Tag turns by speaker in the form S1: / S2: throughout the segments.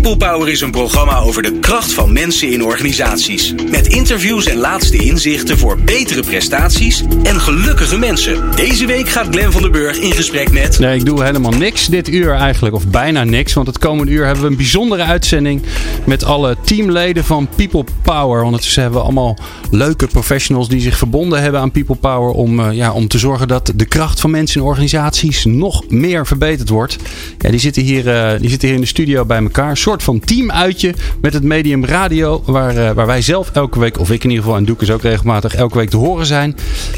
S1: People Power is een programma over de kracht van mensen in organisaties. Met interviews en laatste inzichten voor betere prestaties en gelukkige mensen. Deze week gaat Glen van der Burg in gesprek met.
S2: Nee, ik doe helemaal niks dit uur eigenlijk, of bijna niks. Want het komende uur hebben we een bijzondere uitzending met alle teamleden van People Power. Ondertussen hebben we allemaal leuke professionals die zich verbonden hebben aan People Power. Om, uh, ja, om te zorgen dat de kracht van mensen in organisaties nog meer verbeterd wordt. Ja, die, zitten hier, uh, die zitten hier in de studio bij elkaar. Soort van teamuitje met het medium radio. Waar, uh, waar wij zelf elke week, of ik in ieder geval en Doek is ook regelmatig, elke week te horen zijn.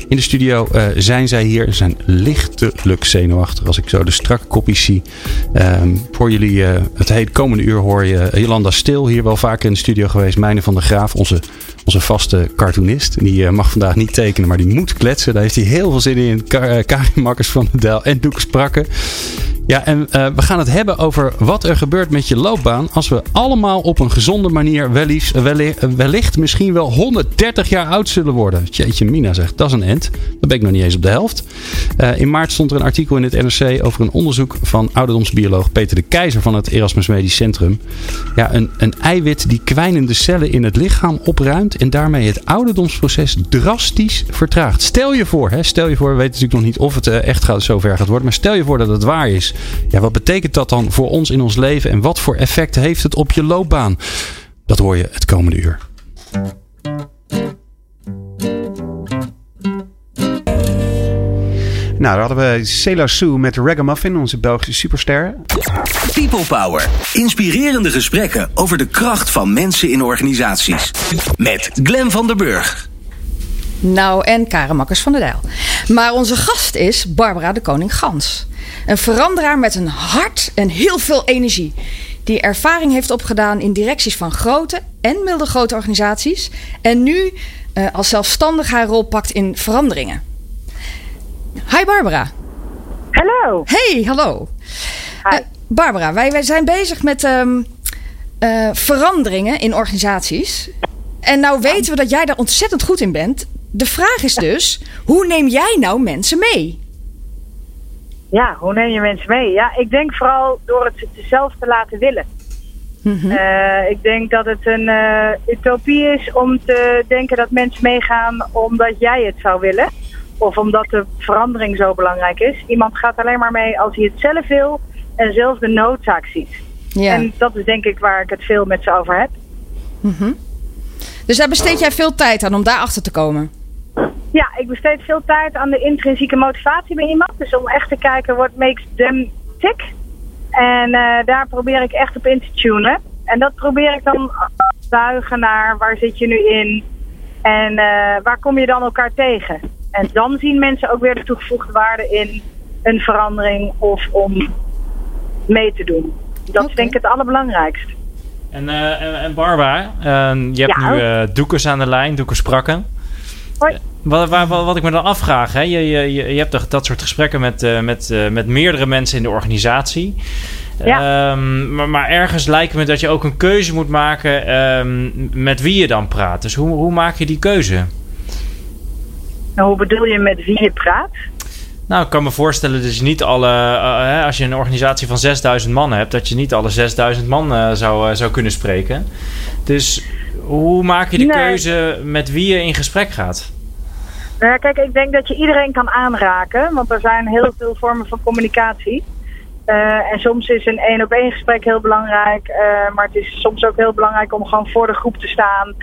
S2: In de studio uh, zijn zij hier. Ze zijn lichtelijk zenuwachtig als ik zo de strakke kopjes zie. Um, voor jullie het hele komende uur hoor je Jolanda Stil hier wel vaker in de studio geweest. Mijne van der Graaf, onze onze vaste cartoonist. Die mag vandaag niet tekenen, maar die moet kletsen. Daar heeft hij heel veel zin in. Karin Makkers van de Del en Doek Sprakke. Ja, en uh, we gaan het hebben over wat er gebeurt met je loopbaan als we allemaal op een gezonde manier wellicht, wellicht, misschien wel 130 jaar oud zullen worden. Jeetje, Mina zegt, dat is een end. Dat ben ik nog niet eens op de helft. In maart stond er een artikel in het NRC over een onderzoek van ouderdomsbioloog Peter de Keizer van het Erasmus Medisch Centrum. Ja, een, een eiwit die kwijnende cellen in het lichaam opruimt en daarmee het ouderdomsproces drastisch vertraagt. Stel je voor, hè, stel je voor, we weten natuurlijk nog niet of het uh, echt gaat, zover gaat worden, maar stel je voor dat het waar is. Ja, wat betekent dat dan voor ons in ons leven en wat voor effect heeft het op je loopbaan? Dat hoor je het komende uur. Nou, daar hadden we Sailor Sue met Ragamuffin, onze Belgische superster.
S1: People Power. Inspirerende gesprekken over de kracht van mensen in organisaties. Met Glen van der Burg.
S3: Nou, en Karen Makkers van der Dijl. Maar onze gast is Barbara de Koning Gans. Een veranderaar met een hart en heel veel energie. Die ervaring heeft opgedaan in directies van grote en middelgrote organisaties. En nu uh, als zelfstandig haar rol pakt in veranderingen. Hi Barbara.
S4: Hallo.
S3: Hey, hallo.
S4: Hi.
S3: Uh, Barbara, wij, wij zijn bezig met um, uh, veranderingen in organisaties. En nou weten we dat jij daar ontzettend goed in bent. De vraag is dus, hoe neem jij nou mensen mee?
S4: Ja, hoe neem je mensen mee? Ja, ik denk vooral door het zelf te laten willen. Mm -hmm. uh, ik denk dat het een uh, utopie is om te denken dat mensen meegaan omdat jij het zou willen. Of omdat de verandering zo belangrijk is. Iemand gaat alleen maar mee als hij het zelf wil en zelf de noodzaak ziet. Ja. En dat is denk ik waar ik het veel met ze over heb.
S3: Mm -hmm. Dus daar besteed jij veel tijd aan om daarachter te komen?
S4: Ja, ik besteed veel tijd aan de intrinsieke motivatie bij iemand. Dus om echt te kijken wat makes them tick. En uh, daar probeer ik echt op in te tunen. En dat probeer ik dan te buigen naar waar zit je nu in en uh, waar kom je dan elkaar tegen. En dan zien mensen ook weer de toegevoegde waarde in een verandering of om mee te doen. Dat okay. is denk ik het allerbelangrijkst.
S5: En, uh, en, en Barbara, je hebt ja. nu Doekers aan de lijn, Doekers Prakken.
S4: Hoi.
S5: Wat, wat, wat, ik me dan afvraag, hè? Je, je, je hebt dat soort gesprekken met, uh, met, uh, met meerdere mensen in de organisatie.
S4: Ja.
S5: Um, maar, maar, ergens lijkt me dat je ook een keuze moet maken um, met wie je dan praat. Dus hoe, hoe maak je die keuze?
S4: Nou, hoe bedoel je met wie je praat?
S5: Nou, ik kan me voorstellen dat je niet alle, uh, als je een organisatie van 6000 man hebt, dat je niet alle 6000 man zou, zou kunnen spreken. Dus hoe maak je de
S4: nee.
S5: keuze met wie je in gesprek gaat?
S4: Nou ja, kijk, ik denk dat je iedereen kan aanraken, want er zijn heel veel vormen van communicatie. En soms is een één op één gesprek heel belangrijk, maar het is soms ook heel belangrijk om gewoon voor de groep te staan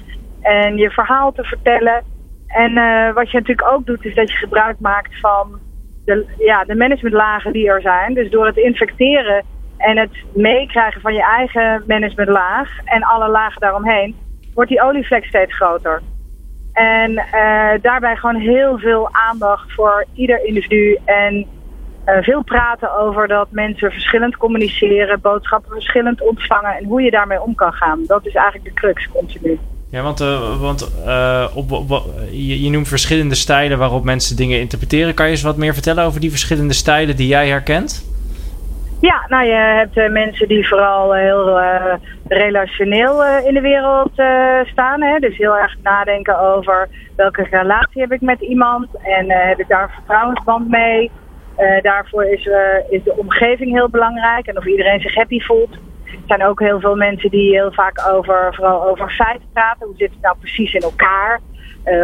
S4: en je verhaal te vertellen. En uh, wat je natuurlijk ook doet, is dat je gebruik maakt van de, ja, de managementlagen die er zijn. Dus door het infecteren en het meekrijgen van je eigen managementlaag en alle lagen daaromheen, wordt die olievlek steeds groter. En uh, daarbij gewoon heel veel aandacht voor ieder individu. En uh, veel praten over dat mensen verschillend communiceren, boodschappen verschillend ontvangen en hoe je daarmee om kan gaan. Dat is eigenlijk de crux continu.
S5: Ja, want, uh, want op, op, je, noemt verschillende stijlen waarop mensen dingen interpreteren. Kan je eens wat meer vertellen over die verschillende stijlen die jij herkent?
S4: Ja, nou je hebt uh, mensen die vooral heel relationeel in de wereld staan. Hè? Dus heel erg nadenken over welke relatie heb ik met iemand en heb ik daar een vertrouwensband mee. daarvoor is, is de omgeving heel belangrijk en of iedereen zich happy voelt. Er zijn ook heel veel mensen die heel vaak over, vooral over feiten praten. Hoe zit het nou precies in elkaar?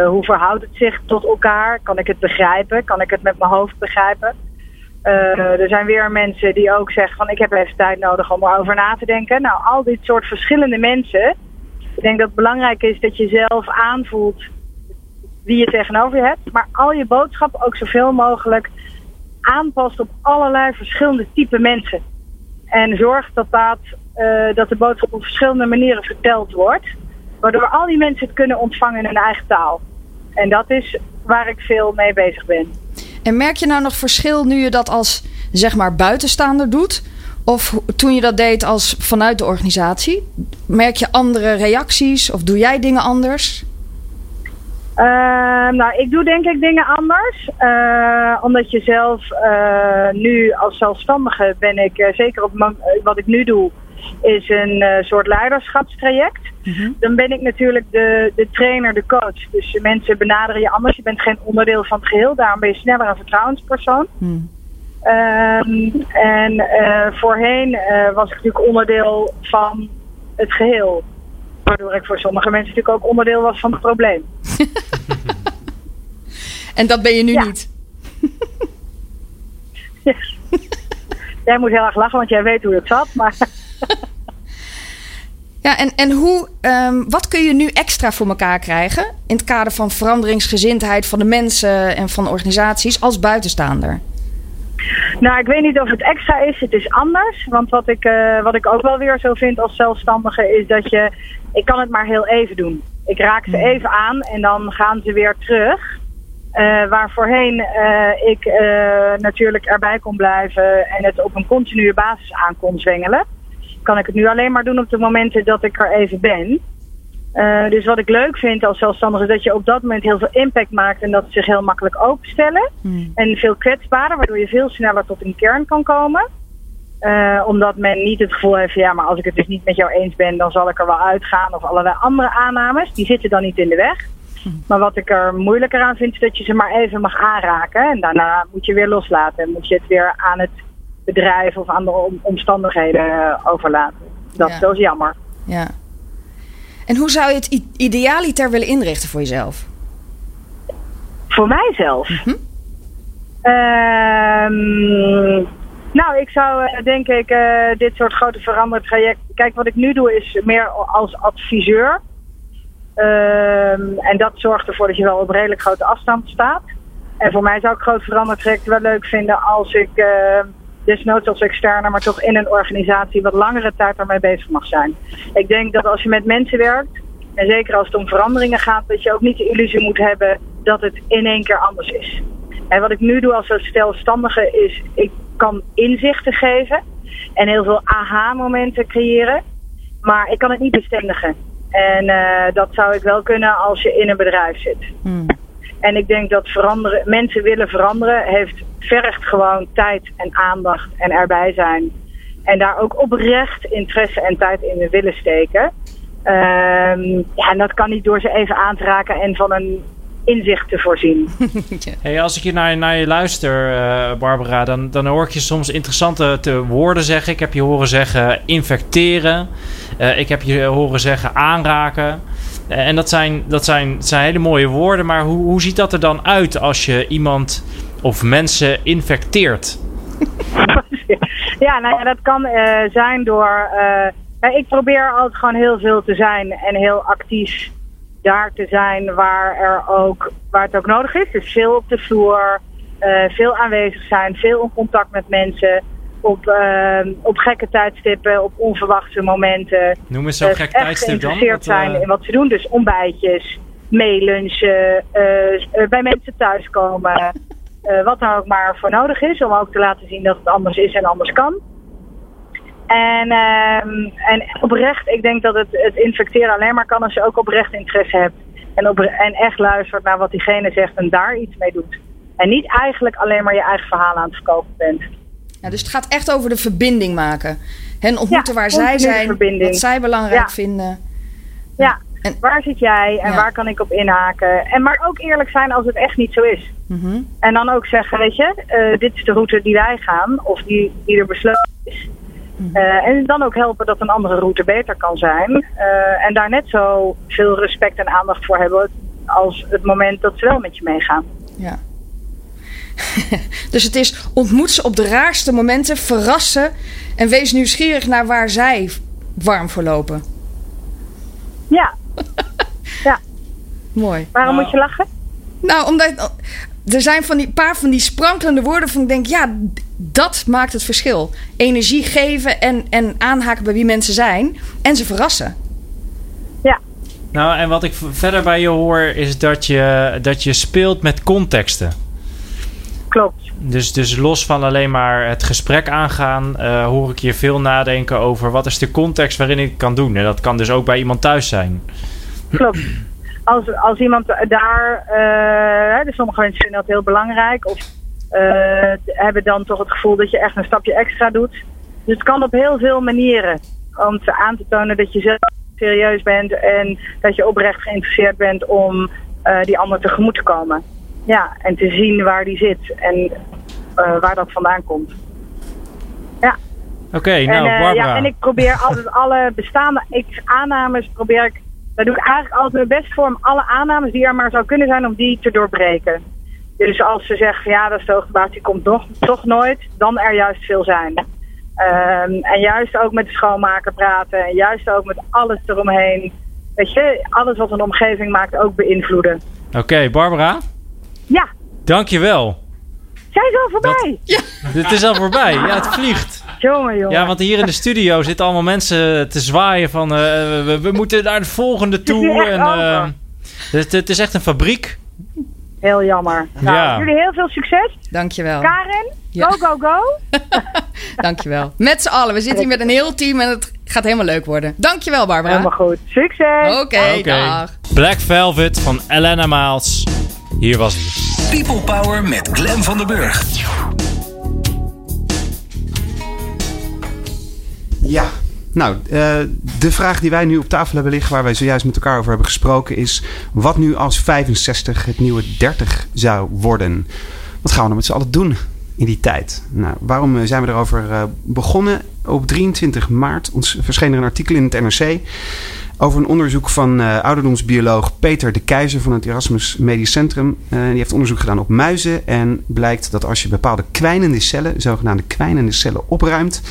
S4: hoe verhoudt het zich tot elkaar? Kan ik het begrijpen? Kan ik het met mijn hoofd begrijpen? Uh, er zijn weer mensen die ook zeggen van ik heb even tijd nodig om erover na te denken. Nou, al dit soort verschillende mensen. Ik denk dat het belangrijk is dat je zelf aanvoelt wie je tegenover je hebt. Maar al je boodschappen ook zoveel mogelijk aanpast op allerlei verschillende type mensen. En zorg dat, dat, uh, dat de boodschap op verschillende manieren verteld wordt. Waardoor al die mensen het kunnen ontvangen in hun eigen taal. En dat is waar ik veel mee bezig ben.
S3: En merk je nou nog verschil nu je dat als zeg maar buitenstaander doet? Of toen je dat deed als vanuit de organisatie? Merk je andere reacties of doe jij dingen anders?
S4: Uh, nou, ik doe denk ik dingen anders. Uh, omdat je zelf uh, nu als zelfstandige ben ik, zeker op wat ik nu doe, is een soort leiderschapstraject. Mm-hmm. Dan ben ik natuurlijk de, de trainer, de coach. Dus mensen benaderen je anders. Je bent geen onderdeel van het geheel. Daarom ben je sneller een vertrouwenspersoon. Mm. Um, en voorheen was ik natuurlijk onderdeel van het geheel. Waardoor ik voor sommige mensen natuurlijk ook onderdeel was van het probleem.
S3: en dat ben je nu ja. niet?
S4: Jij moet heel erg lachen, want jij weet hoe het zat. Maar
S3: ja, en, en hoe, um, wat kun je nu extra voor elkaar krijgen in het kader van veranderingsgezindheid van de mensen en van organisaties als buitenstaander?
S4: Nou, ik weet niet of het extra is. Het is anders. Want wat ik, uh, wat ik ook wel weer zo vind als zelfstandige is dat je. Ik kan het maar heel even doen. Ik raak ze hmm. even aan en dan gaan ze weer terug. Uh, waar voorheen uh, ik natuurlijk erbij kon blijven en het op een continue basis aan kon zwengelen kan ik het nu alleen maar doen op de momenten dat ik er even ben. Dus wat ik leuk vind als zelfstandige is dat je op dat moment heel veel impact maakt en dat ze zich heel makkelijk openstellen. Hmm. En veel kwetsbaarder, waardoor je veel sneller tot een kern kan komen. Uh, omdat men niet het gevoel heeft, ja, maar als ik het dus niet met jou eens ben, dan zal ik er wel uitgaan. Of allerlei andere aannames, die zitten dan niet in de weg. Maar wat ik er moeilijker aan vind, is dat je ze maar even mag aanraken. En daarna moet je weer loslaten en moet je het weer aan het bedrijf of aan de omstandigheden eh, overlaten. Dat, ja. is jammer.
S3: Ja. En hoe zou je het idealiter willen inrichten voor jezelf?
S4: Voor mijzelf?
S3: Mm -hmm.
S4: Nou, ik zou uh, denk ik uh, dit soort grote verandertrajecten... Kijk, wat ik nu doe is meer als adviseur. Um, en dat zorgt ervoor dat je wel op redelijk grote afstand staat. En voor mij zou ik grote verandertrajecten wel leuk vinden als ik... Uh, desnoods als externe, maar toch in een organisatie wat langere tijd daarmee bezig mag zijn. Ik denk dat als je met mensen werkt, en zeker als het om veranderingen gaat, dat je ook niet de illusie moet hebben dat het in één keer anders is. En wat ik nu doe als zelfstandige is, ik kan inzichten geven en heel veel aha-momenten creëren, maar ik kan het niet bestendigen. En uh, dat zou ik wel kunnen als je in een bedrijf zit. Hmm. En ik denk dat veranderen, mensen willen veranderen, heeft vergt gewoon tijd en aandacht en erbij zijn. En daar ook oprecht interesse en tijd in willen steken. Um, ja, en dat kan niet door ze even aan te raken en van een inzicht te voorzien.
S5: hey, als ik je naar, naar je luister, uh, Barbara, dan, dan hoor ik je soms interessante te woorden zeggen. Ik heb je horen zeggen infecteren. Uh, ik heb je horen zeggen aanraken. Uh, en dat zijn, dat, zijn, zijn hele mooie woorden, maar hoe, hoe ziet dat er dan uit als je iemand of mensen infecteert?
S4: ja, nou ja, dat kan uh, zijn door. Uh, ik probeer altijd gewoon heel veel te zijn en heel actief daar te zijn waar, er ook, waar het ook nodig is. Dus veel op de vloer, uh, veel aanwezig zijn, veel in contact met mensen. Op, op gekke tijdstippen, op onverwachte momenten.
S5: Noem eens zo'n gek tijdstip
S4: dan. geïnteresseerd zijn in wat ze doen. Dus ontbijtjes, meelunchen, bij mensen thuiskomen. Wat er ook maar voor nodig is. Om ook te laten zien dat het anders is en anders kan. En, uh, en oprecht, ik denk dat het, het infecteren alleen maar kan als je ook oprecht interesse hebt. En, op, en echt luistert naar wat diegene zegt en daar iets mee doet. En niet eigenlijk alleen maar je eigen verhaal aan het verkopen bent.
S3: Ja, dus het gaat echt over de verbinding maken. Hen ontmoeten
S4: Ja,
S3: waar zij zijn, wat zij belangrijk
S4: Ja.
S3: vinden.
S4: Ja,
S3: En-
S4: waar zit jij en
S3: Ja.
S4: waar kan ik op inhaken? En maar ook eerlijk zijn als het echt niet zo is.
S3: Mhm.
S4: En dan ook zeggen, weet je, eh, dit is de route die wij gaan, of die, die er besloten Eh, en dan ook helpen dat een andere route beter kan zijn. Eh, en daar net zo veel respect en aandacht voor hebben als het moment dat ze wel met je meegaan.
S3: Ja. dus het is ontmoet ze op de raarste momenten, verrassen en wees nieuwsgierig naar waar zij warm voor lopen.
S4: Ja,
S3: Mooi.
S4: waarom
S5: Nou.
S4: moet je lachen?
S3: Nou, omdat er zijn van die paar van die sprankelende woorden van ik denk, ja, dat maakt het verschil. Energie geven en, en aanhaken bij wie mensen zijn en ze verrassen.
S4: Ja,
S5: Nou, en wat ik verder bij je hoor is dat je, dat je speelt met contexten.
S4: klopt.
S5: Dus, dus los van alleen maar het gesprek aangaan, eh, hoor ik je veel nadenken over wat is de context waarin ik het kan doen. En dat kan dus ook bij iemand thuis zijn.
S4: Klopt. Als, als iemand daar, eh, hè, dus sommige mensen vinden dat heel belangrijk, of hebben dan toch het gevoel dat je echt een stapje extra doet. Dus het kan op heel veel manieren om te aan te tonen dat je zelf serieus bent en dat je oprecht geïnteresseerd bent om eh, die ander tegemoet te komen. Ja, en te zien waar die zit en eh, waar dat vandaan komt.
S5: Oké,
S4: En,
S5: nou
S4: eh,
S5: Barbara.
S4: ja, en ik probeer altijd alle bestaande ik, aannames, probeer ik, daar doe ik eigenlijk altijd mijn best voor om alle aannames die er maar zou kunnen zijn, om die te doorbreken. Dus als ze zeggen, ja, dat is de hoogtebaas, die komt nog, toch nooit, dan er juist veel zijn. Ehm, en juist ook met de schoonmaker praten en juist ook met alles eromheen. Weet je, alles wat een omgeving maakt ook beïnvloeden.
S5: Oké, Barbara,
S4: Ja,
S5: dankjewel.
S4: zijn ze al voorbij?
S5: Dit is al voorbij. Ja, het vliegt.
S4: Jongen, jongen.
S5: Ja, want hier in de studio zitten allemaal mensen te zwaaien van... eh, we, we moeten naar de volgende
S4: is
S5: toe. En,
S4: over.
S5: het, het is echt een fabriek.
S4: Heel jammer. Nou,
S5: Ja.
S4: jullie heel veel succes.
S3: Dankjewel.
S4: Karin,
S3: Ja.
S4: go, go, go.
S3: Dankjewel. Met z'n allen. We zitten hier met een heel team en het gaat helemaal leuk worden. Dankjewel, Barbara.
S4: Helemaal goed. Succes!
S3: Oké, dag.
S5: Black Velvet van Elena Miles. Hier was hij.
S1: People Power met Glen van der Burg.
S6: Ja, nou, eh, de vraag die wij nu op tafel hebben liggen, waar wij zojuist met elkaar over hebben gesproken, is: wat nu als 65 het nieuwe 30 zou worden? Wat gaan we dan met z'n allen doen in die tijd? Nou, waarom eh, zijn we erover eh, begonnen? Op 23 maart verscheen er een artikel in het NRC over een onderzoek van ouderdomsbioloog Peter de Keizer van het Erasmus Medisch Centrum. Die heeft onderzoek gedaan op muizen en blijkt dat als je bepaalde kwijnende cellen, zogenaamde kwijnende cellen, opruimt,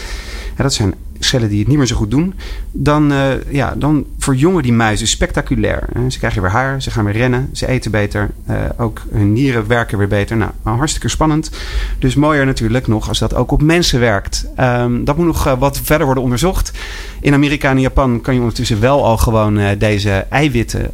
S6: ja, dat zijn cellen die het niet meer zo goed doen, dan, eh, ja, dan verjongen die muizen spectaculair. Ze krijgen weer haar, ze gaan weer rennen, ze eten beter, eh, ook hun nieren werken weer beter. Nou, hartstikke spannend. Dus mooier natuurlijk nog als dat ook op mensen werkt. Ehm, dat moet nog eh, wat verder worden onderzocht. In Amerika en Japan kan je ondertussen wel al gewoon deze eiwitten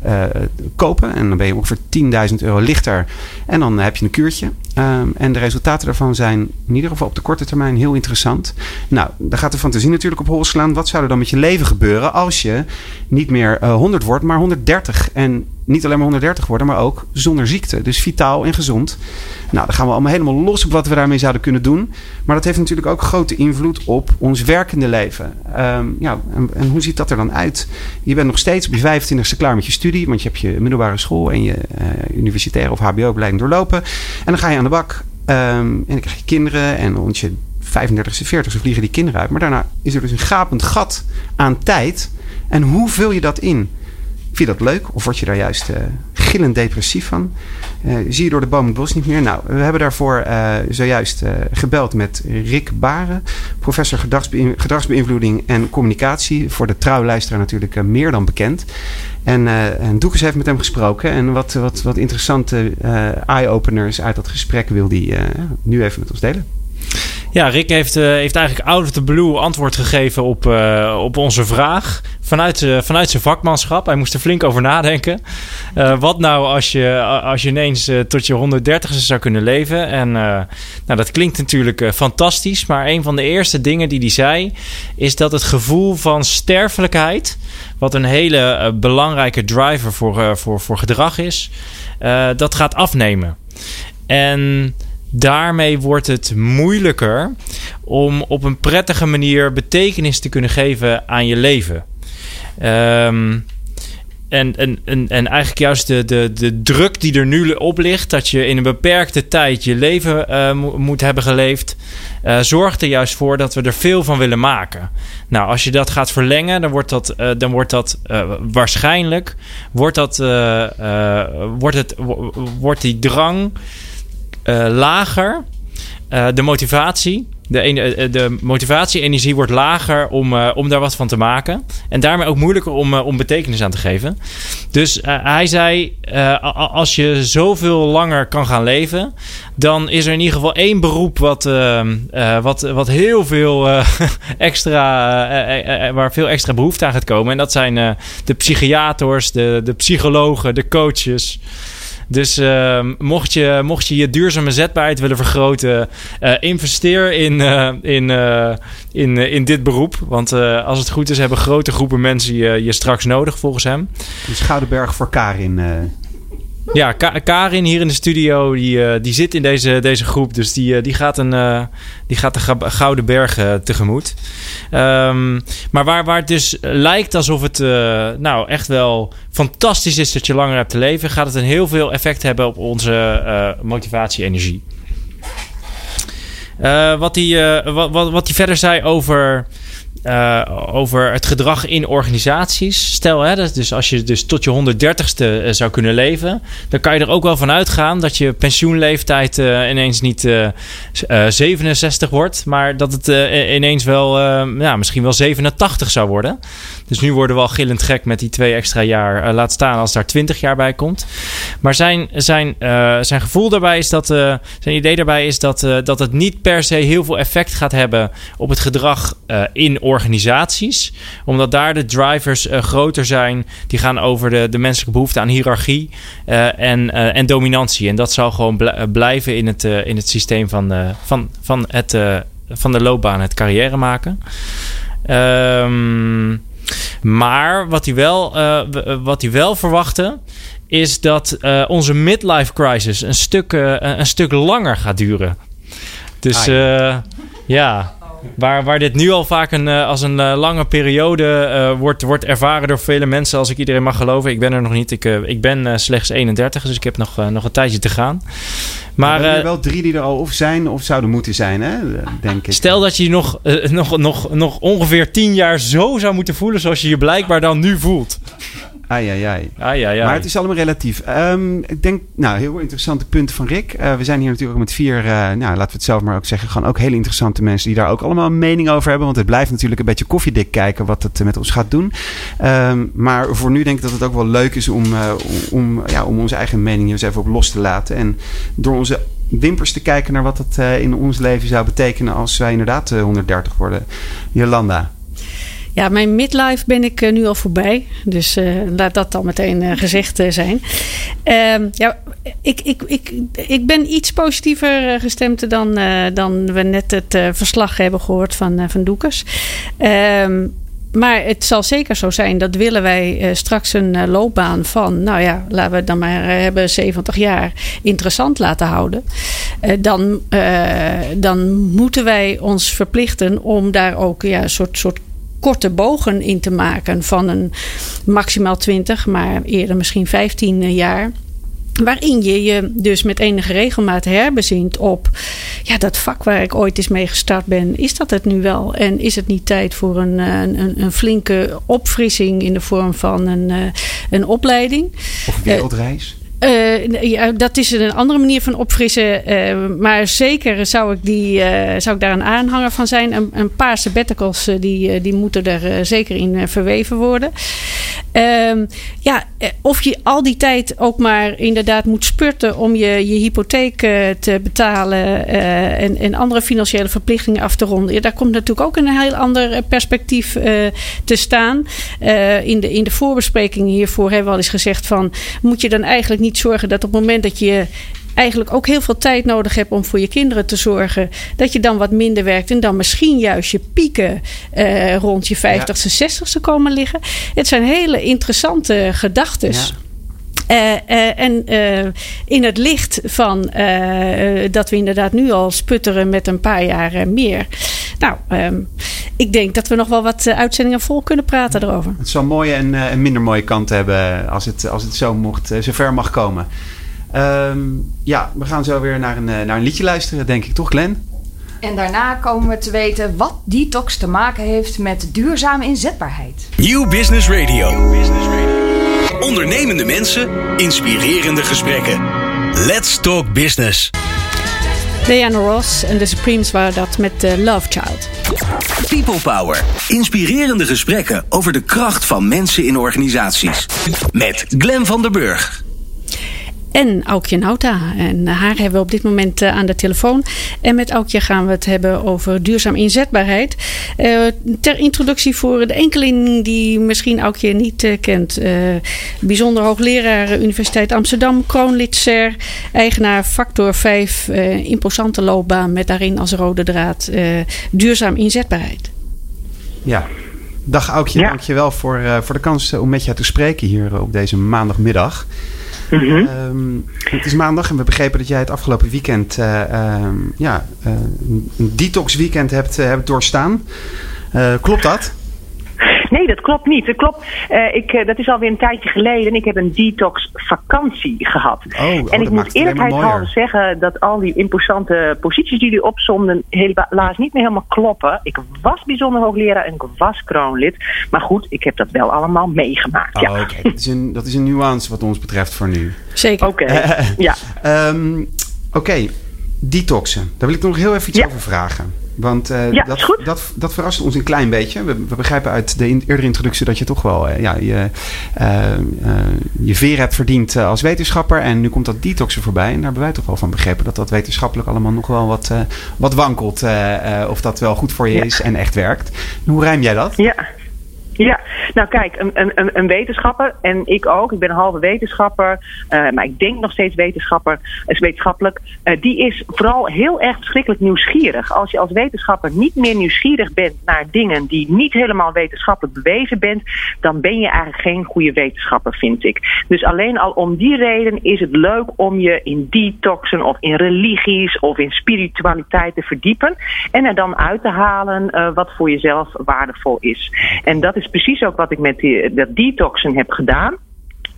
S6: kopen. En dan ben je ongeveer 10.000 euro lichter. En dan heb je een kuurtje. Ehm, en de resultaten daarvan zijn in ieder geval op de korte termijn heel interessant. Nou, daar gaat de fantasie natuurlijk op hol slaan. Wat zou er dan met je leven gebeuren als je niet meer eh, 100 wordt, maar 130? En niet alleen maar 130 worden, maar ook zonder ziekte. Dus vitaal en gezond. Nou, dan gaan we allemaal helemaal los op wat we daarmee zouden kunnen doen. Maar dat heeft natuurlijk ook grote invloed op ons werkende leven. Ehm, ja, en, hoe ziet dat er dan uit? Je bent nog steeds op je 25ste klaar met je studie, want je hebt je middelbare school en je eh universitaire of HBO-opleiding doorlopen. En dan ga je aan de bak. Ehm, en dan krijg je kinderen en rond je 35ste, 40ste vliegen die kinderen uit. Maar daarna is er dus een gapend gat aan tijd. En hoe vul je dat in? Vind je dat leuk of word je daar juist eh, gillend depressief van? Eh, zie je door de boom het bos niet meer? Nou, we hebben daarvoor eh, zojuist gebeld met Rick Baren, professor gedragsbeïn- gedragsbeïnvloeding en communicatie. Voor de trouwluisteraar natuurlijk meer dan bekend. En, en Doekes heeft met hem gesproken. En wat, wat, wat interessante eye-openers uit dat gesprek wil hij nu even met ons delen.
S5: Ja, Rick heeft, eh, heeft eigenlijk out of the blue antwoord gegeven op, eh, op onze vraag. Vanuit, eh, vanuit zijn vakmanschap. Hij moest er flink over nadenken. Wat nou als je, als je ineens tot je 130ste zou kunnen leven? En nou, dat klinkt natuurlijk fantastisch. Maar een van de eerste dingen die hij zei... is dat het gevoel van sterfelijkheid... wat een hele belangrijke driver voor, voor, voor gedrag is... dat gaat afnemen. En daarmee wordt het moeilijker om op een prettige manier betekenis te kunnen geven aan je leven. Ehm, en, en, en, en eigenlijk juist de, de, de druk die er nu op ligt, dat je in een beperkte tijd je leven uh, moet hebben geleefd, uh, zorgt er juist voor dat we er veel van willen maken. Nou, als je dat gaat verlengen, dan wordt dat, uh, dan wordt dat waarschijnlijk wordt dat, wordt het, wordt die drang lager. de motivatie de, eh, de motivatie-energie wordt lager om, om daar wat van te maken. En daarmee ook moeilijker om, om betekenis aan te geven. Dus hij zei: als je zoveel langer kan gaan leven, dan is er in ieder geval één beroep wat, wat, wat heel veel extra, waar veel extra behoefte aan gaat komen. En dat zijn de psychiaters, de, de psychologen, de coaches. Dus uh, mocht, je, mocht je je duurzame zetbaarheid willen vergroten, uh, investeer in, uh, in, in, in dit beroep. Want als het goed is, hebben grote groepen mensen je, je straks nodig volgens hem.
S6: Schouderberg voor Karin.
S5: Ja, Karin hier in de studio, die, uh, die zit in deze, deze groep. Dus die, uh, die, gaat, een, uh, die gaat de Gouden Bergen tegemoet. Um, maar waar, waar het dus lijkt alsof het nou echt wel fantastisch is dat je langer hebt te leven... gaat het een heel veel effect hebben op onze motivatie-energie. wat hij wat, wat, wat verder zei over uh, over het gedrag in organisaties. Stel, hè, dus als je dus tot je 130ste uh, zou kunnen leven, dan kan je er ook wel van uitgaan dat je pensioenleeftijd uh, ineens niet 67 wordt, maar dat het ineens wel, ja, misschien wel 87 zou worden. Dus nu worden we al gillend gek met die twee extra jaar. laat staan als daar 20 jaar bij komt. Maar zijn, zijn, zijn gevoel daarbij is dat, zijn idee daarbij is dat, dat het niet per se heel veel effect gaat hebben op het gedrag in organisaties. Omdat daar de drivers groter zijn. Die gaan over de, de menselijke behoefte aan hiërarchie en, en dominantie. En dat zal gewoon blijven in het, in het systeem van, van, van, het, van de loopbaan, het carrière maken. Um, maar wat hij wel, wat hij wel verwachtte is dat uh, onze midlife crisis een stuk, een stuk langer gaat duren. Dus uh, ja, Waar, waar dit nu al vaak een, uh, als een uh, lange periode uh, wordt, wordt ervaren door vele mensen, als ik iedereen mag geloven. Ik ben er nog niet. Ik, ik ben slechts 31, dus ik heb nog, nog een tijdje te gaan.
S6: Maar er zijn wel drie die er al of zijn of zouden moeten zijn, hè? denk ik.
S5: Stel dat je nog, nog, nog, nog ongeveer tien jaar zo zou moeten voelen zoals je je blijkbaar dan nu voelt.
S6: Ai, ai, ai.
S5: ai, ai,
S6: Maar het is allemaal relatief. Um, ik denk, nou, heel interessante punten van Rick. Uh, we zijn hier natuurlijk ook met vier, uh, nou, laten we het zelf maar ook zeggen, gewoon ook hele interessante mensen die daar ook allemaal een mening over hebben. Want het blijft natuurlijk een beetje koffiedik kijken wat het met ons gaat doen. Um, maar voor nu denk ik dat het ook wel leuk is om, uh, om, ja, om onze eigen mening hier eens even op los te laten. En door onze wimpers te kijken naar wat het in ons leven zou betekenen als wij inderdaad 130 worden. Jolanda.
S7: Ja, mijn midlife ben ik uh, nu al voorbij. Dus uh, laat dat dan meteen uh, gezegd zijn. Ehm, ja, ik, ik, ik, ik ben iets positiever gestemd dan, dan we net het verslag hebben gehoord van, van Doekers. Ehm, maar het zal zeker zo zijn dat willen wij straks een loopbaan van, nou ja, laten we het dan maar hebben 70 jaar interessant laten houden. dan, dan moeten wij ons verplichten om daar ook ja, een soort, soort korte bogen in te maken van een maximaal 20, maar eerder misschien 15 jaar. Waarin je je dus met enige regelmaat herbezint op ja, dat vak waar ik ooit eens mee gestart ben. Is dat het nu wel? En is het niet tijd voor een, een, een flinke opfrissing in de vorm van een, eh, een opleiding?
S6: Of een wereldreis?
S7: Uh, ja, dat is een andere manier van opfrissen. Uh, maar zeker zou ik, die, uh, zou ik daar een aanhanger van zijn. Een, een paar sabbaticals die, die moeten er zeker in verweven worden. Ehm, ja, of je al die tijd ook maar inderdaad moet spurten om je, je hypotheek te betalen en, en andere financiële verplichtingen af te ronden. Daar komt natuurlijk ook een heel ander perspectief te staan. in, de, in de voorbespreking hiervoor hebben we al eens gezegd van moet je dan eigenlijk niet zorgen dat op het moment dat je eigenlijk ook heel veel tijd nodig hebt om voor je kinderen te zorgen, dat je dan wat minder werkt en dan misschien juist je pieken uh, rond je 50ste, 60ste komen liggen. Het zijn hele interessante gedachten. en in het licht van dat we inderdaad nu al sputteren met een paar jaar meer. Nou, ehm, ik denk dat we nog wel wat uitzendingen vol kunnen praten erover.
S6: Het zal mooie en, en minder mooie kanten hebben als het, als het zo mocht, zover mag komen. Ehm, ja, we gaan zo weer naar een, naar een liedje luisteren, denk ik, toch, Glenn?
S3: En daarna komen we te weten wat detox te maken heeft met duurzame inzetbaarheid.
S1: New Business Radio. Ondernemende mensen, inspirerende gesprekken. Let's Talk Business.
S7: Diana Ross en de Supremes waren dat met uh, Love Child.
S1: People Power. Inspirerende gesprekken over de kracht van mensen in organisaties. Met Glen van der Burg
S7: en Aukje Nauta. En haar hebben we op dit moment eh, aan de telefoon. En met Aukje gaan we het hebben over duurzaam inzetbaarheid. Uh, ter introductie voor de enkeling die misschien Aukje niet uh, kent. bijzonder hoogleraar Universiteit Amsterdam, kroonlid SER, eigenaar Factor 5, imposante loopbaan met daarin als rode draad duurzaam inzetbaarheid.
S6: Ja, Dag Aukje, ja. dankjewel voor, voor de kans om met je te spreken hier op deze maandagmiddag. Mhm. Ehm, het is maandag en we begrepen dat jij het afgelopen weekend uh, ja, uh, een detox weekend hebt, hebt doorstaan. klopt dat?
S8: Nee, dat klopt niet. Dat, klopt, uh, ik, uh, dat is alweer een tijdje geleden. Ik heb een detox vakantie gehad.
S6: Oh, oh,
S8: en ik moet eerlijkheidshalve zeggen dat al die imposante posities die jullie opzomden... helaas niet meer helemaal kloppen. Ik was bijzonder hoogleraar en ik was kroonlid. Maar goed, ik heb dat wel allemaal meegemaakt.
S6: Oh,
S8: ja.
S6: Dat, is een, dat is een nuance wat ons betreft voor nu.
S7: Zeker.
S8: Oké, ja.
S6: Um, oké, okay. detoxen. Daar wil ik nog heel even iets
S8: ja.
S6: over vragen. Want uh,
S8: ja,
S6: dat, dat, dat verrast ons een klein beetje. We, we begrijpen uit de in, eerdere introductie dat je toch wel uh, ja, je, uh, je veer hebt verdiend als wetenschapper. En nu komt dat detoxen voorbij. En daar hebben wij toch wel van begrepen dat dat wetenschappelijk allemaal nog wel wat, wat wankelt. of dat wel goed voor je ja. is en echt werkt. Hoe rijm jij dat?
S8: Ja. Ja, nou kijk, een, een, een wetenschapper en ik ook, ik ben een halve wetenschapper, uh, maar ik denk nog steeds wetenschapper, is wetenschappelijk, uh, die is vooral heel erg verschrikkelijk nieuwsgierig. Als je als wetenschapper niet meer nieuwsgierig bent naar dingen die niet helemaal wetenschappelijk bewezen bent, dan ben je eigenlijk geen goede wetenschapper, vind ik. Dus alleen al om die reden is het leuk om je in detoxen of in religies of in spiritualiteit te verdiepen en er dan uit te halen uh, wat voor jezelf waardevol is. En dat is precies ook wat ik met die, dat detoxen heb gedaan.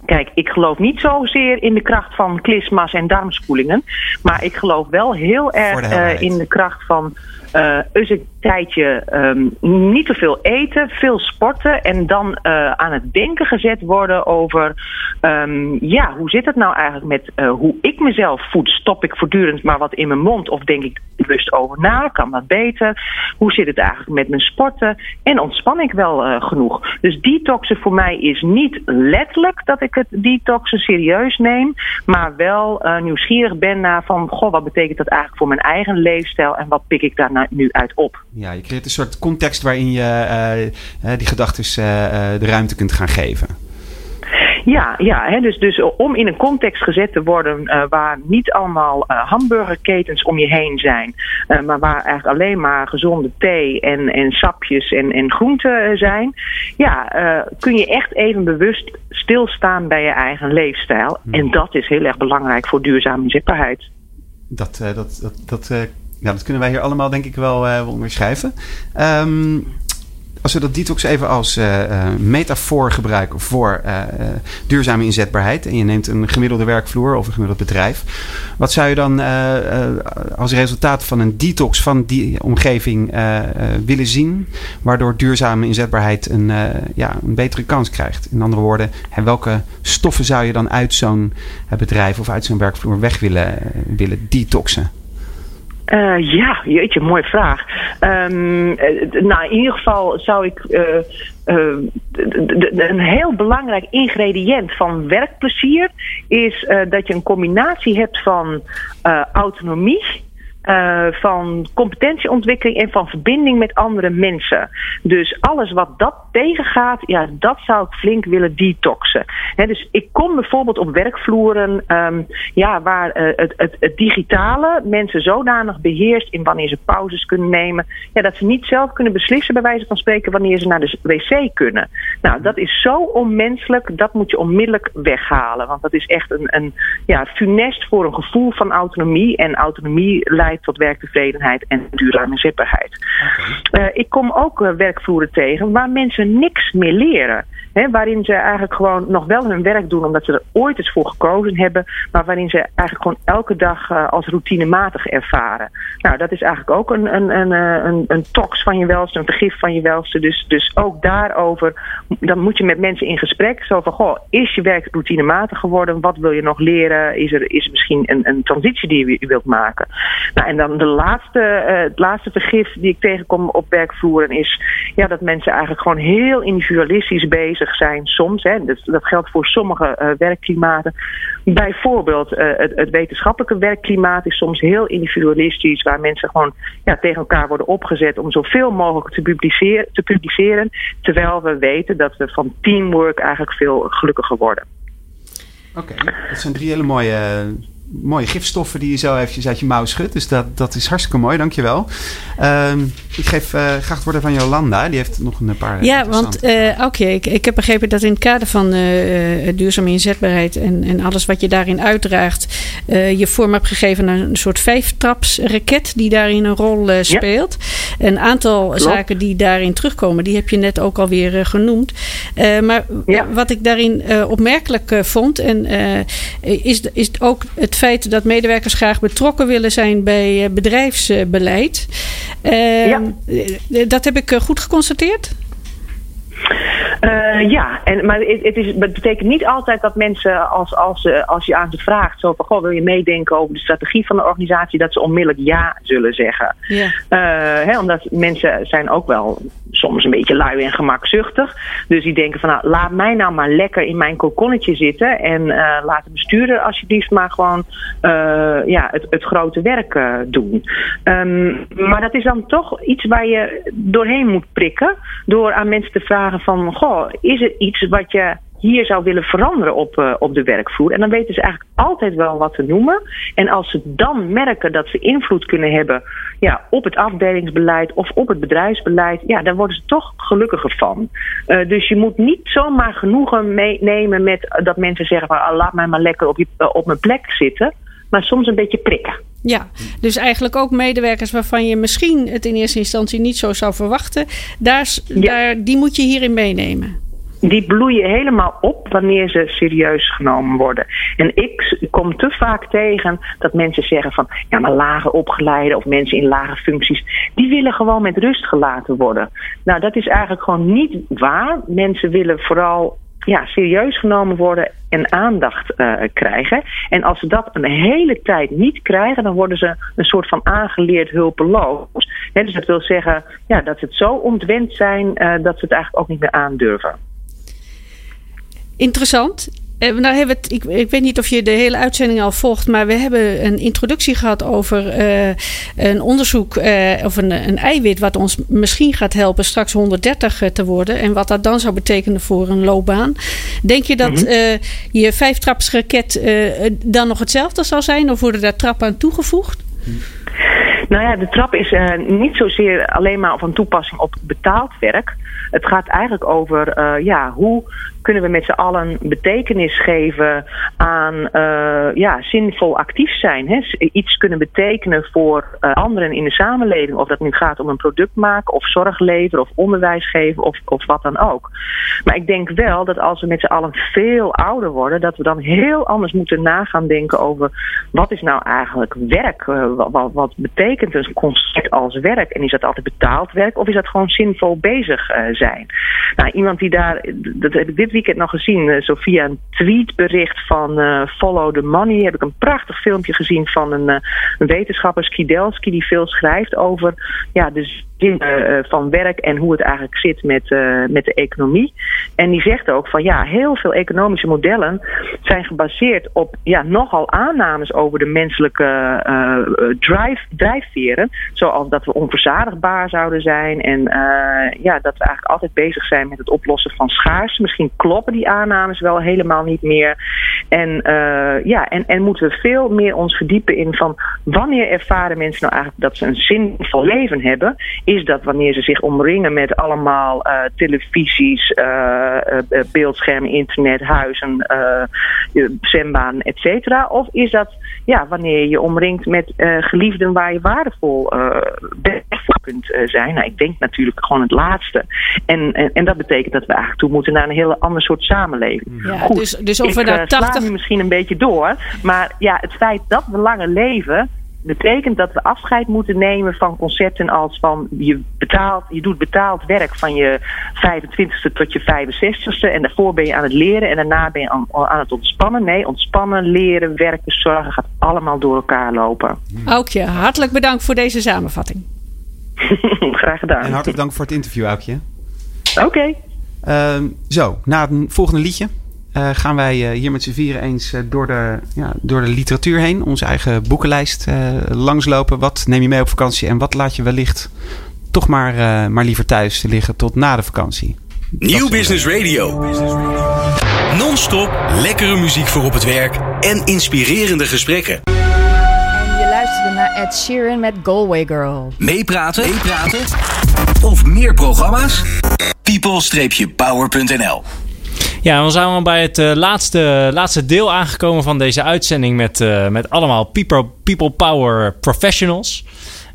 S8: Kijk, ik geloof niet zozeer in de kracht van klisma's en darmspoelingen. Maar ik geloof wel heel erg uh, in de kracht van uh, eens een tijdje um, niet te veel eten, veel sporten en dan uh, aan het denken gezet worden over um, ja, hoe zit het nou eigenlijk met uh, hoe ik mezelf voed? Stop ik voortdurend maar wat in mijn mond of denk ik bewust over na? Kan dat beter? Hoe zit het eigenlijk met mijn sporten? En ontspan ik wel genoeg? Dus detoxen voor mij is niet letterlijk dat ik het detoxen serieus neem, maar wel nieuwsgierig ben naar van goh, wat betekent dat eigenlijk voor mijn eigen leefstijl en wat pik ik daar nou nu uit op?
S6: Ja, je creëert een soort context waarin je uh, die gedachten de ruimte kunt gaan geven.
S8: Ja, ja hè, dus, dus om in een context gezet te worden uh, waar niet allemaal uh, hamburgerketens om je heen zijn, uh, maar waar eigenlijk alleen maar gezonde thee en, en sapjes en, en groenten zijn, ja, kun je echt even bewust stilstaan bij je eigen leefstijl. Hmm. En dat is heel erg belangrijk voor duurzame inzetbaarheid.
S6: Dat, dat, dat, dat ja, dat kunnen wij hier allemaal denk ik wel onderschrijven. Um, als we dat detox even als uh, uh, metafoor gebruiken voor uh, duurzame inzetbaarheid. En je neemt een gemiddelde werkvloer of een gemiddeld bedrijf. Wat zou je dan als resultaat van een detox van die omgeving willen zien? Waardoor duurzame inzetbaarheid een, ja, een betere kans krijgt. In andere woorden, welke stoffen zou je dan uit zo'n bedrijf of uit zo'n werkvloer weg willen, willen detoxen?
S8: Uh, ja, jeetje, mooie vraag. Um, nou, in ieder geval zou ik uh, een heel belangrijk ingrediënt van werkplezier is dat je een combinatie hebt van autonomie, eh, van competentieontwikkeling en van verbinding met andere mensen. Dus alles wat dat tegengaat, ja, dat zou ik flink willen detoxen. Dus ik kom bijvoorbeeld op werkvloeren ehm, ja, waar eh, het, het, het digitale mensen zodanig beheerst in wanneer ze pauzes kunnen nemen, ja, dat ze niet zelf kunnen beslissen, bij wijze van spreken, wanneer ze naar de wc kunnen. Nou, dat is zo onmenselijk, dat moet je onmiddellijk weghalen. Want dat is echt een, een ja, funest voor een gevoel van autonomie. En autonomie leidt tot werktevredenheid en duurzame zetbaarheid. Uh, ik kom ook uh, werkvloeren tegen waar mensen niks meer leren. Hè, waarin ze eigenlijk gewoon nog wel hun werk doen omdat ze er ooit eens voor gekozen hebben. Maar waarin ze eigenlijk gewoon elke dag uh, als routinematig ervaren. Nou, dat is eigenlijk ook een, een, een, een, een tox van je welste, een vergif van je welste. Dus, dus ook daarover, dan moet je met mensen in gesprek. Zo van, goh, is je werk routinematig geworden? Wat wil je nog leren? Is er, is misschien een, een transitie die je wilt maken? Nou, en dan de laatste, uh, het laatste vergif die ik tegenkom op werkvloeren is ja, dat mensen eigenlijk gewoon heel individualistisch bezig zijn soms. Hè. Dat, dat geldt voor sommige uh, werkklimaten. Bijvoorbeeld uh, het, het, wetenschappelijke werkklimaat is soms heel individualistisch, waar mensen gewoon ja, tegen elkaar worden opgezet om zoveel mogelijk te publiceren, te publiceren. Terwijl we weten dat we van teamwork eigenlijk veel gelukkiger worden.
S6: Oké, dat zijn drie hele mooie mooie gifstoffen die je zo eventjes uit je mouw schudt. Dus dat, dat is hartstikke mooi, dankjewel. Uh, ik geef uh, graag het woord van Jolanda. Die heeft nog een paar...
S7: Ja, want uh, oké, ik, ik heb begrepen dat in het kader van uh, duurzame inzetbaarheid... En, en alles wat je daarin uitdraagt... je vorm hebt gegeven aan een soort vijftrapsraket... die daarin een rol speelt. Ja. Een aantal Klopt. zaken die daarin terugkomen... die heb je net ook alweer genoemd. maar ja. wat ik daarin opmerkelijk vond... En, is, is ook het feit dat medewerkers graag betrokken willen zijn bij bedrijfsbeleid. Uh, ja. Dat heb ik goed geconstateerd?
S8: Uh, ja, en, maar het, het, is, het betekent niet altijd dat mensen, als, als, als je aan ze vraagt, zo van, goh, wil je meedenken over de strategie van de organisatie, dat ze onmiddellijk ja zullen zeggen.
S7: Ja.
S8: Uh, hè, omdat mensen zijn ook wel soms een beetje lui en gemakzuchtig. Dus die denken van, nou, laat mij nou maar lekker in mijn kokonnetje zitten en uh, laat de bestuurder alsjeblieft maar gewoon ja, het, het grote werk doen. Um, maar dat is dan toch iets waar je doorheen moet prikken, door aan mensen te vragen van, is er iets wat je hier zou willen veranderen op, uh, op de werkvloer? En dan weten ze eigenlijk altijd wel wat te noemen. En als ze dan merken dat ze invloed kunnen hebben ja, op het afdelingsbeleid of op het bedrijfsbeleid, ja, dan worden ze toch gelukkiger van. Uh, dus je moet niet zomaar genoegen meenemen met dat mensen zeggen van ah, laat mij maar lekker op, je, uh, op mijn plek zitten. Maar soms een beetje prikken.
S7: Ja, dus eigenlijk ook medewerkers waarvan je misschien het in eerste instantie niet zo zou verwachten. Daar, ja. daar, die moet je hierin meenemen.
S8: Die bloeien helemaal op wanneer ze serieus genomen worden. En ik kom te vaak tegen dat mensen zeggen van ja, maar lage opgeleide of mensen in lage functies, die willen gewoon met rust gelaten worden. Nou, dat is eigenlijk gewoon niet waar. Mensen willen vooral ja, serieus genomen worden en aandacht uh, krijgen. En als ze dat een hele tijd niet krijgen, dan worden ze een soort van aangeleerd hulpeloos. He, dus dat wil zeggen ja, dat ze het zo ontwend zijn uh, dat ze het eigenlijk ook niet meer aandurven.
S7: Interessant. Uh, nou hebben het, ik, ik, weet niet of je de hele uitzending al volgt, maar we hebben een introductie gehad over uh, een onderzoek uh, of een, een, eiwit wat ons misschien gaat helpen straks 130 te worden en wat dat dan zou betekenen voor een loopbaan. Denk je dat mm -hmm. je vijftrapsraket dan nog hetzelfde zal zijn of worden daar trappen aan toegevoegd?
S8: Nou ja, de trap is niet zozeer alleen maar van toepassing op betaald werk. Het gaat eigenlijk over ja, hoe kunnen we met z'n allen betekenis geven aan uh, ja, zinvol actief zijn. Hè? Iets kunnen betekenen voor uh, anderen in de samenleving. Of dat nu gaat om een product maken of zorg leveren of onderwijs geven of, of wat dan ook. Maar ik denk wel dat als we met z'n allen veel ouder worden, dat we dan heel anders moeten nagaan denken over wat is nou eigenlijk werk? Uh, wat, wat, betekent een concept als werk? En is dat altijd betaald werk of is dat gewoon zinvol bezig zijn? Nou, iemand die daar, dat heb ik dit weekend nog gezien. eh, zo via een tweetbericht van eh, Follow the Money heb ik een prachtig filmpje gezien van een, eh, een wetenschapper, Skidelski, die veel schrijft over ja, de eh, van werk en hoe het eigenlijk zit met, eh, met de economie. En die zegt ook van ja, heel veel economische modellen zijn gebaseerd op ja, nogal aannames over de menselijke eh, drive, drijfveren. Zoals dat we onverzadigbaar zouden zijn en ja, dat we eigenlijk altijd bezig zijn met het oplossen van schaarste. Misschien kloppen die aannames wel helemaal niet meer. En, ja, en, en moeten we veel meer ons verdiepen in van wanneer ervaren mensen nou eigenlijk dat ze een zinvol leven hebben? Is dat wanneer ze zich omringen met allemaal eh, televisies, eh, eh, eh, beeldschermen, internet, huizen, zwembaan, et cetera? Of is dat ja, wanneer je je omringt met geliefden waar je waardevol voor kunt zijn? Nou, ik denk natuurlijk gewoon het laatste. En, en, en dat betekent dat we eigenlijk toe moeten naar een heel ander soort samenleving.
S7: Ja,
S8: Goed,
S7: dus, dus we
S8: ik eh,
S7: nou
S8: sla
S7: 80
S8: nu misschien een beetje door. Maar ja, het feit dat we langer leven betekent dat we afscheid moeten nemen van concepten als van je betaalt, je doet betaald werk van je 25ste tot je 65ste en daarvoor ben je aan het leren en daarna ben je aan, aan het ontspannen. Nee, ontspannen, leren, werken, zorgen gaat allemaal door elkaar lopen.
S7: Aukje, hartelijk bedankt voor deze samenvatting.
S8: Graag gedaan.
S6: En hartelijk dank voor het interview, Aukje.
S8: Oké.
S6: Ehm, zo, na het volgende liedje eh, gaan wij eh, hier met z'n vieren eens eh, door, de, ja, door de literatuur heen. Onze eigen boekenlijst eh, langslopen. Wat neem je mee op vakantie en wat laat je wellicht toch maar, eh, maar liever thuis liggen tot na de vakantie.
S1: Nieuw Business Radio. Non-stop lekkere muziek voor op het werk en inspirerende gesprekken.
S3: En je luisterde naar Ed Sheeran met Galway Girl.
S1: Meepraten? Meepraten? Of meer programma's? people-power.nl
S5: Ja, we zijn al bij het eh, laatste, laatste deel aangekomen van deze uitzending met, eh, met allemaal people, people Power Professionals.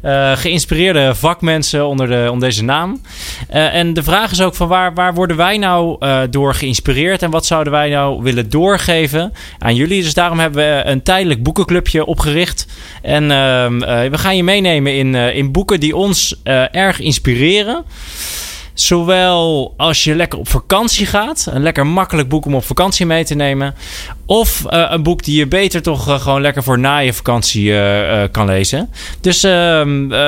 S5: Eh, geïnspireerde vakmensen onder, de, onder deze naam. En de vraag is ook van waar, waar worden wij nou door geïnspireerd en wat zouden wij nou willen doorgeven aan jullie. Dus daarom hebben we een tijdelijk boekenclubje opgericht. En ehm, eh, we gaan je meenemen in, in boeken die ons erg inspireren. Zowel als je lekker op vakantie gaat. Een lekker makkelijk boek om op vakantie mee te nemen. Of eh, een boek die je beter toch eh, gewoon lekker voor na je vakantie eh, kan lezen. Dus ehm, eh,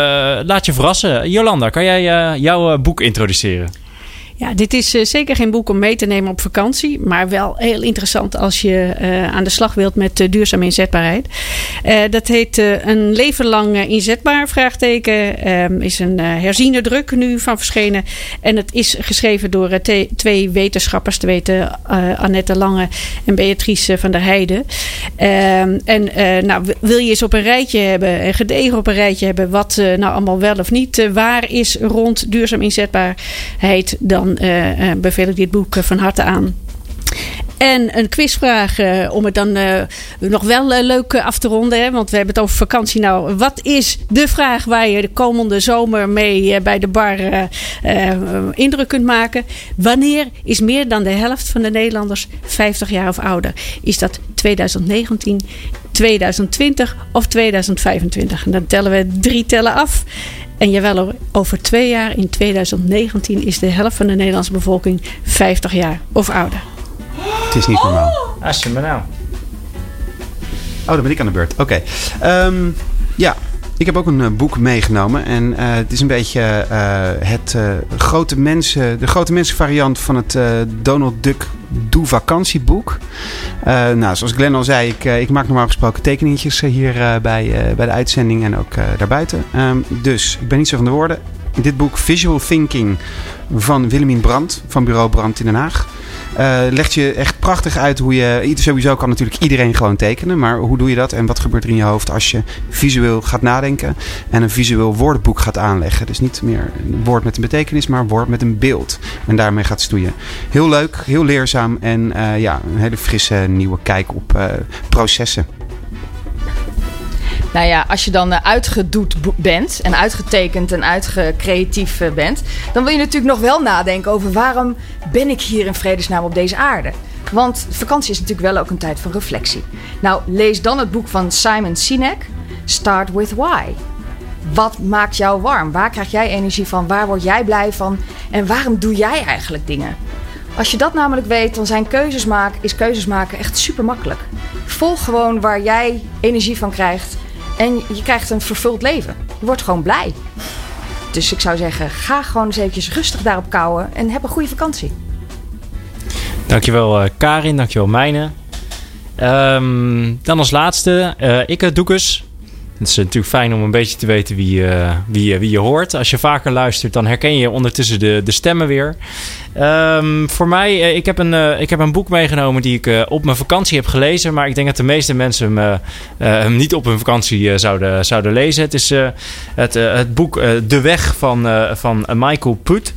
S5: laat je verrassen. Jolanda, kan jij jouw boek introduceren?
S7: Ja, dit is eh, zeker geen boek om mee te nemen op vakantie. Maar wel heel interessant als je eh, aan de slag wilt met uh, duurzame inzetbaarheid. Dat heet Een leven lang inzetbaar, vraagteken. Um, is een herziene druk nu van verschenen. En het is geschreven door twee wetenschappers. Te weten Annette Lange en Beatrice van der Heijden. Um, en nou, wil je eens op een rijtje hebben, en gedegen op een rijtje hebben... wat nou allemaal wel of niet waar is rond duurzaam inzetbaarheid... dan uh, beveel ik dit boek van harte aan. En een quizvraag om het dan nog wel leuk af te ronden. Hè? Want we hebben het over vakantie. Nou, wat is de vraag waar je de komende zomer mee bij de bar indruk kunt maken? Wanneer is meer dan de helft van de Nederlanders 50 jaar of ouder? Is dat 2019, 2020 of 2025? En dan tellen we drie tellen af. En jawel, over twee jaar, in 2019, is de helft van de Nederlandse bevolking 50 jaar of ouder.
S6: Het is niet normaal.
S5: Als je me nou.
S6: Oh, dan ben ik aan de beurt. Oké. Okay. Um, ja, ik heb ook een uh, boek meegenomen. En uh, het is een beetje uh, het grote mensen, de grote mensenvariant van het Donald Duck Doe vakantieboek. nou, zoals Glenn al zei, ik, ik maak normaal gesproken tekeningetjes hier bij, bij de uitzending en ook daarbuiten. Um, dus ik ben niet zo van de woorden. Dit boek Visual Thinking van Willemien Brandt van Bureau Brandt in Den Haag. Uh, legt je echt prachtig uit hoe je. Sowieso kan natuurlijk iedereen gewoon tekenen. Maar hoe doe je dat en wat gebeurt er in je hoofd als je visueel gaat nadenken. En een visueel woordenboek gaat aanleggen. Dus niet meer een woord met een betekenis, maar een woord met een beeld. En daarmee gaat stoeien. Heel leuk, heel leerzaam. En uh, ja, een hele frisse nieuwe kijk op uh, processen.
S3: Nou ja, als je dan uitgedoet bent en uitgetekend en uitgecreatief bent, dan wil je natuurlijk nog wel nadenken over waarom ben ik hier in vredesnaam op deze aarde. Want vakantie is natuurlijk wel ook een tijd van reflectie. Nou, lees dan het boek van Simon Sinek, Start with Why. Wat maakt jou warm? Waar krijg jij energie van? Waar word jij blij van? En waarom doe jij eigenlijk dingen? Als je dat namelijk weet, dan zijn keuzes maken, is keuzes maken echt super makkelijk. Volg gewoon waar jij energie van krijgt. En je krijgt een vervuld leven. Je wordt gewoon blij. Dus ik zou zeggen, ga gewoon eens eventjes rustig daarop kouwen en heb een goede vakantie.
S5: Dankjewel uh, Karin, dankjewel Mijne. Um, dan als laatste, uh, ik Doekes. Het is natuurlijk fijn om een beetje te weten wie, uh, wie, wie je hoort. Als je vaker luistert, dan herken je ondertussen de, de stemmen weer. Um, voor mij, uh, ik, heb een, uh, ik heb een boek meegenomen die ik op mijn vakantie heb gelezen. Maar ik denk dat de meeste mensen hem, hem niet op hun vakantie zouden, zouden lezen. Het is het, het boek De Weg van, van Michael Put.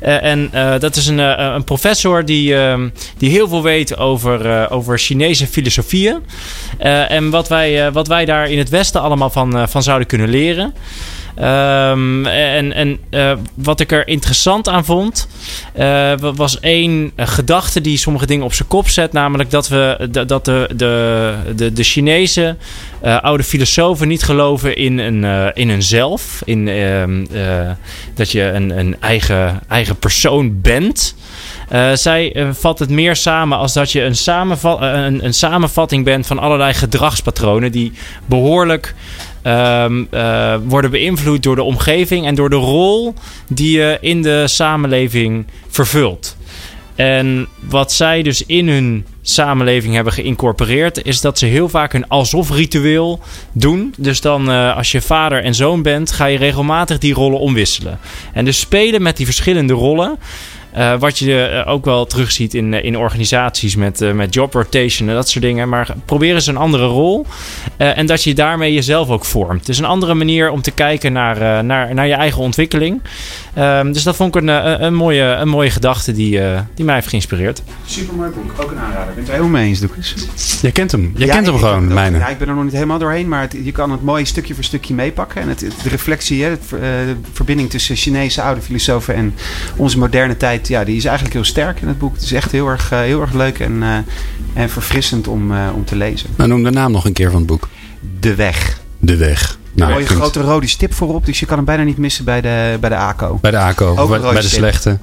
S5: En dat is een, een professor die, ehm, die heel veel weet over, over Chinese filosofieën. en wat wij, wat wij daar in het Westen allemaal van, van zouden kunnen leren. Um, en en uh, wat ik er interessant aan vond, uh, was één gedachte die sommige dingen op zijn kop zet. Namelijk dat, we, dat de, de, de, de Chinese oude filosofen niet geloven in een, in een zelf. In, ehm, dat je een, een eigen, eigen persoon bent. Zij uh, vat het meer samen als dat je een, samenvat, uh, een, een, samenvatting bent van allerlei gedragspatronen die behoorlijk um, uh, worden beïnvloed door de omgeving en door de rol die je in de samenleving vervult. En wat zij dus in hun samenleving hebben geïncorporeerd, is dat ze heel vaak een alsof-ritueel doen. Dus dan, uh, als je vader en zoon bent, ga je regelmatig die rollen omwisselen. En dus spelen met die verschillende rollen. Uh, wat je uh, ook wel terugziet in, uh, in organisaties met, met job rotation en dat soort dingen. Maar probeer eens een andere rol. en dat je daarmee jezelf ook vormt. Het is een andere manier om te kijken naar, naar, naar je eigen ontwikkeling. Um, dus dat vond ik een, een, mooie, een mooie gedachte die, die mij heeft geïnspireerd.
S6: Super mooi boek, ook een aanrader. Ik ben het er helemaal mee eens, Doekes.
S2: Jij kent hem. Jij ja, kent hem gewoon, mijne.
S6: Ja, ik ben er nog niet helemaal doorheen, maar het, je kan het mooi stukje voor stukje meepakken. En het, de reflectie, hè, het, de verbinding tussen Chinese oude filosofen en onze moderne tijd ja, die is eigenlijk heel sterk in het boek. Het is echt heel erg, uh, heel erg leuk en, uh, en verfrissend om, uh, om te lezen.
S2: Nou, noem de naam nog een keer van het boek.
S6: De Weg.
S2: De Weg.
S6: Nou, mooie grote rode stip voorop, dus je kan hem bijna niet missen bij de, bij de ACO.
S2: Bij de ACO, bij, bij de slechte.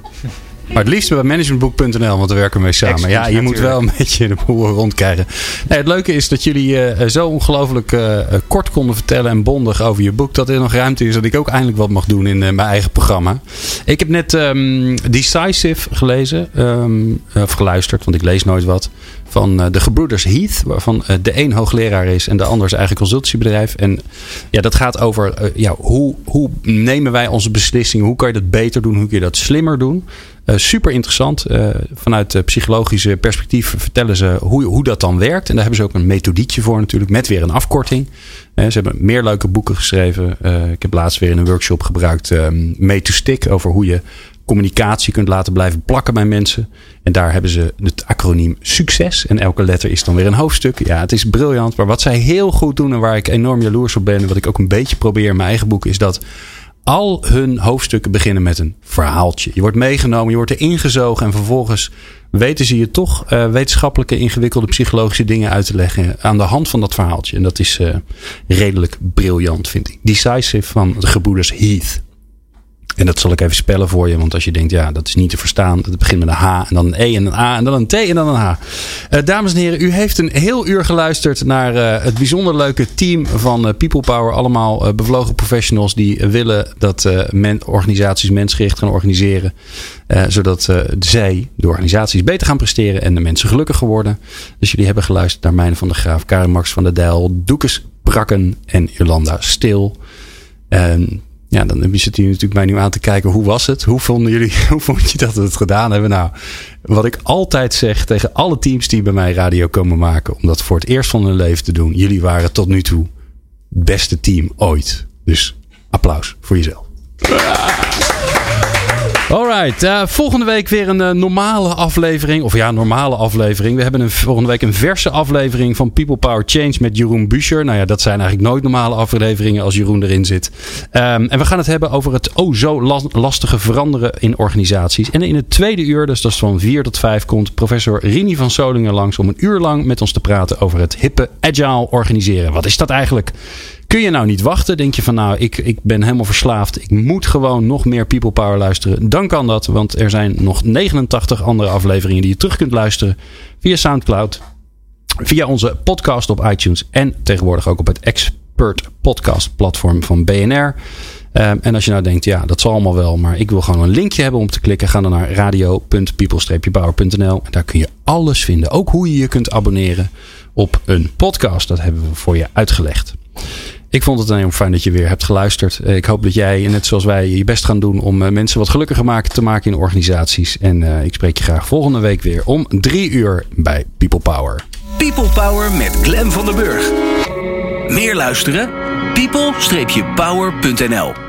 S2: Maar het liefst bij managementboek.nl, want we werken mee samen. Ja, je natuurlijk. moet wel een beetje de boel rondkrijgen. Nee, het leuke is dat jullie uh, zo ongelooflijk uh, kort konden vertellen en bondig over je boek. Dat er nog ruimte is dat ik ook eindelijk wat mag doen in uh, mijn eigen programma. Ik heb net um, Decisive gelezen, um, of geluisterd, want ik lees nooit wat. Van de gebroeders Heath, waarvan de een hoogleraar is en de ander is eigen consultiebedrijf. En ja, dat gaat over ja, hoe, hoe nemen wij onze beslissingen? Hoe kan je dat beter doen? Hoe kun je dat slimmer doen? Uh, super interessant. Uh, vanuit uh, psychologische perspectief vertellen ze hoe, hoe dat dan werkt. En daar hebben ze ook een methodiekje voor natuurlijk. Met weer een afkorting. ze hebben meer leuke boeken geschreven. ik heb laatst weer in een workshop gebruikt. Made to Stick. Over hoe je communicatie kunt laten blijven plakken bij mensen. En daar hebben ze het acroniem succes. En elke letter is dan weer een hoofdstuk. Ja, het is briljant. Maar wat zij heel goed doen en waar ik enorm jaloers op ben. En wat ik ook een beetje probeer in mijn eigen boek. Is dat al hun hoofdstukken beginnen met een verhaaltje. Je wordt meegenomen, je wordt er ingezogen en vervolgens weten ze je toch uh, wetenschappelijke, ingewikkelde psychologische dingen uit te leggen aan de hand van dat verhaaltje. En dat is uh, redelijk briljant, vind ik. Decisive van de gebroeders Heath. En dat zal ik even spellen voor je. Want als je denkt, ja, dat is niet te verstaan. Het begint met een H en dan een E en een A en dan een T en dan een H. Uh, dames en heren, u heeft een heel uur geluisterd naar uh, het bijzonder leuke team van uh, People Power. Allemaal bevlogen professionals die willen dat men, organisaties mensgericht gaan organiseren. zodat zij, de organisaties, beter gaan presteren en de mensen gelukkiger worden. Dus jullie hebben geluisterd naar Mijn van der Graaf, Karin Max van der Dijl, Doekes Brakken en Jolanda Stil. En ja, dan zit hier natuurlijk mij nu aan te kijken. Hoe was het? Hoe vonden jullie, hoe vond je dat we het gedaan hebben? Nou, wat ik altijd zeg tegen alle teams die bij mij radio komen maken. Om dat voor het eerst van hun leven te doen. Jullie waren tot nu toe het beste team ooit. Dus applaus voor jezelf. Alright, uh, volgende week weer een uh, normale aflevering. Of ja, normale aflevering. We hebben een, volgende week een verse aflevering van People Power Change met Jeroen Buescher. Nou ja, dat zijn eigenlijk nooit normale afleveringen als Jeroen erin zit. Um, en we gaan het hebben over het oh zo lastige veranderen in organisaties. En in het tweede uur, dus dat is van 4 tot 5, komt professor Rini van Solingen langs om een uur lang met ons te praten over het hippe agile organiseren. Wat is dat eigenlijk? Kun je nou niet wachten? Denk je van nou, ik, ik ben helemaal verslaafd. Ik moet gewoon nog meer People Power luisteren. Dan kan dat, want er zijn nog 89 andere afleveringen die je terug kunt luisteren via Soundcloud. Via onze podcast op iTunes en tegenwoordig ook op het Expert Podcast platform van BNR. Um, en als je nou denkt, ja, dat zal allemaal wel, maar ik wil gewoon een linkje hebben om te klikken, ga dan naar radio.people-power.nl. Daar kun je alles vinden. Ook hoe je je kunt abonneren op een podcast. Dat hebben we voor je uitgelegd. Ik vond het enorm fijn dat je weer hebt geluisterd. Ik hoop dat jij, net zoals wij, je best gaan doen om mensen wat gelukkiger te maken in organisaties. En ik spreek je graag volgende week weer om drie uur bij People Power.
S1: People Power met Glen van der Burg. Meer luisteren? people-power.nl